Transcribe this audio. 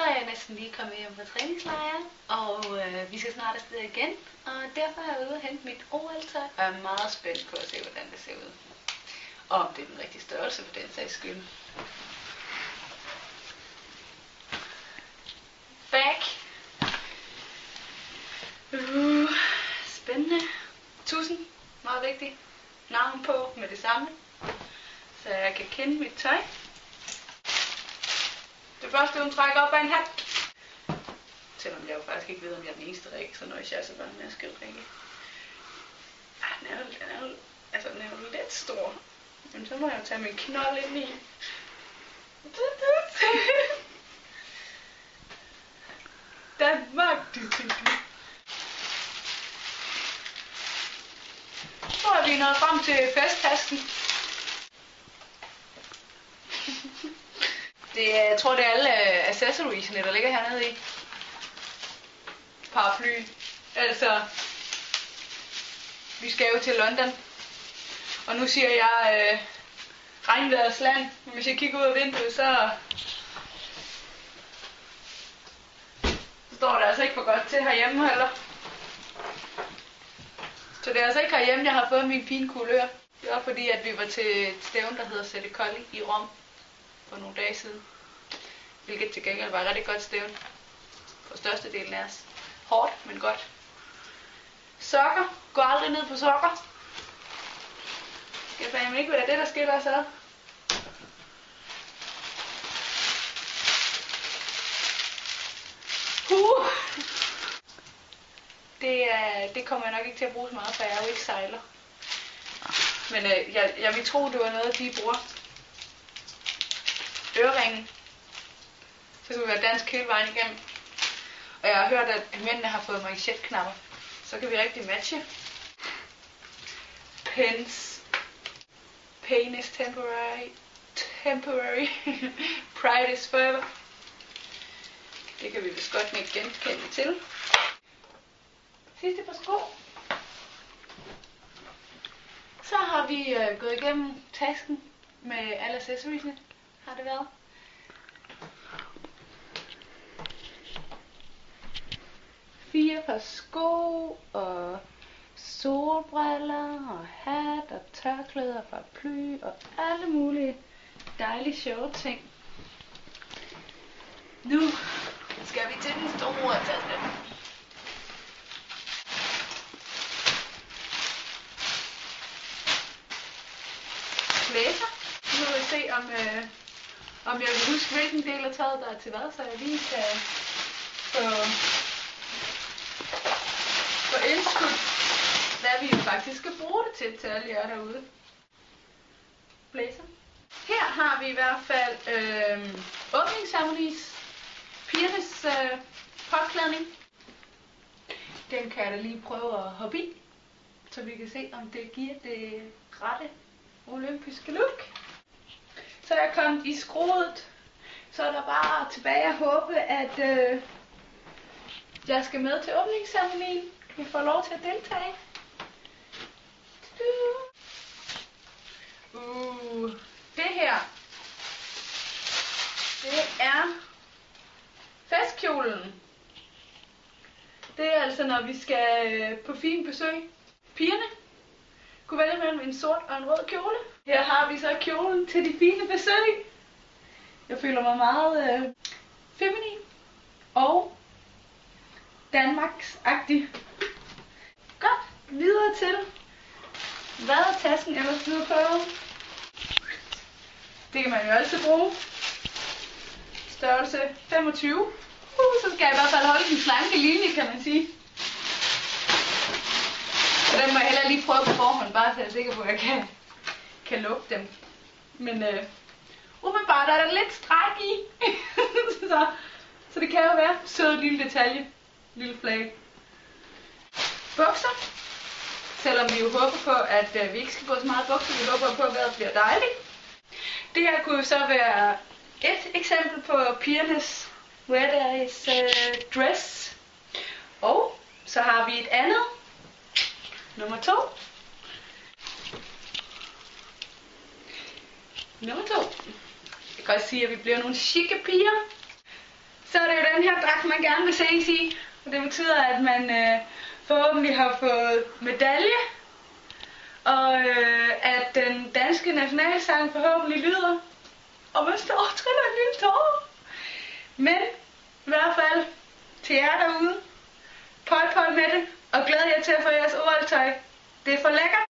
så er jeg næsten lige kommet hjem fra træningslejren, og øh, vi skal snart afsted igen, og derfor er jeg ude og hente mit OL-tøj, og jeg er meget spændt på at se, hvordan det ser ud. Og om det er den rigtige størrelse for den sags skyld. Back. Uh, spændende. Tusind. Meget vigtigt. Navn på med det samme. Så jeg kan kende mit tøj. Det første, hun trækker op er en hat. Selvom jeg jo faktisk ikke ved, om jeg er den eneste Rikke, så når jeg så bare med at skrive Rikke. Ah, den er, jo, den er jo, altså, den er jo lidt stor. Men så må jeg jo tage min knold ind i. Danmark, du Så er vi nået frem til festtasken. Det er, jeg tror, det er alle øh, accessoriesene, der ligger hernede i. Paraply. Altså, vi skal jo til London. Og nu siger jeg øh, regnvejrets land. Hvis jeg kigger ud af vinduet, så står det altså ikke for godt til herhjemme heller. Så det er altså ikke herhjemme, jeg har fået min fine kulør. Det var fordi, at vi var til et stævn, der hedder Sette Colli i Rom for nogle dage siden. Hvilket til gengæld var et rigtig godt stævn. For størstedelen af os. Hårdt, men godt. Sokker. Gå aldrig ned på sokker. Jeg fandme ikke, hvad det er det, der skiller os ad. Uh. Det, er, det kommer jeg nok ikke til at bruge så meget, for jeg er jo ikke sejler. Men øh, jeg, jeg vil tro, det var noget, de bruger øreringe. Så skal vi være dansk hele vejen igennem. Og jeg har hørt, at mændene har fået manchetknapper. Så kan vi rigtig matche. Pens. Pain is temporary. Temporary. Pride is forever. Det kan vi vist godt ikke genkende til. Sidste par sko. Så har vi øh, gået igennem tasken med alle accessoriesne, har det været. Fire par sko og solbriller og hat og tørklæder og paraply og alle mulige dejlige sjove ting. Nu skal vi til den store taske. Blæser. Nu vil vi se, om, øh, om jeg vil huske, hvilken del af tøjet, der er til hvad, så jeg lige kan få, få indskudt, hvad vi jo faktisk skal bruge det til, til alle jer derude. Blæser. Her har vi i hvert fald øh, åbningsceremonis, pigernes øh, påklædning. Den kan jeg da lige prøve at hoppe i, så vi kan se, om det giver det rette olympiske look. Så er jeg kommet i skroet. Så er der bare tilbage at håbe, at øh, jeg skal med til åbningsceremonien. Vi får lov til at deltage. Uh, det her, det er festkjolen. Det er altså, når vi skal øh, på fin besøg. Pigerne mellem en sort og en rød kjole. Her har vi så kjolen til de fine besøg. Jeg føler mig meget øh, feminin og Danmarks-agtig. Godt, videre til hvad er tasken ellers blevet prøvet? Det kan man jo altid bruge. Størrelse 25. Uh, så skal jeg i hvert fald holde den slanke linje, kan man sige. Den må jeg hellere lige prøve på forhånd, bare så jeg er sikker på, at jeg kan, kan lukke dem. Men øh, umiddelbart er der lidt stræk i. så, så det kan jo være sød lille detalje. Lille flag. Bukser. Selvom vi jo håber på, at øh, vi ikke skal gå så meget bukser, vi håber på, at vejret bliver dejligt. Det her kunne jo så være et eksempel på pigernes Where there is uh, øh, dress. Og så har vi et andet. Nummer to. Nummer to. Jeg kan godt sige, at vi bliver nogle chikke piger. så er det jo den her dragt, man gerne vil ses i. Og det betyder, at man øh, forhåbentlig har fået medalje. Og øh, at den danske nationalsang forhåbentlig lyder. Og man står og triller en lille tårer. Men i hvert fald til jer derude. Pøj, pøj med det. Og glæder jer til at få jeres OL-tøj. Det er for lækkert.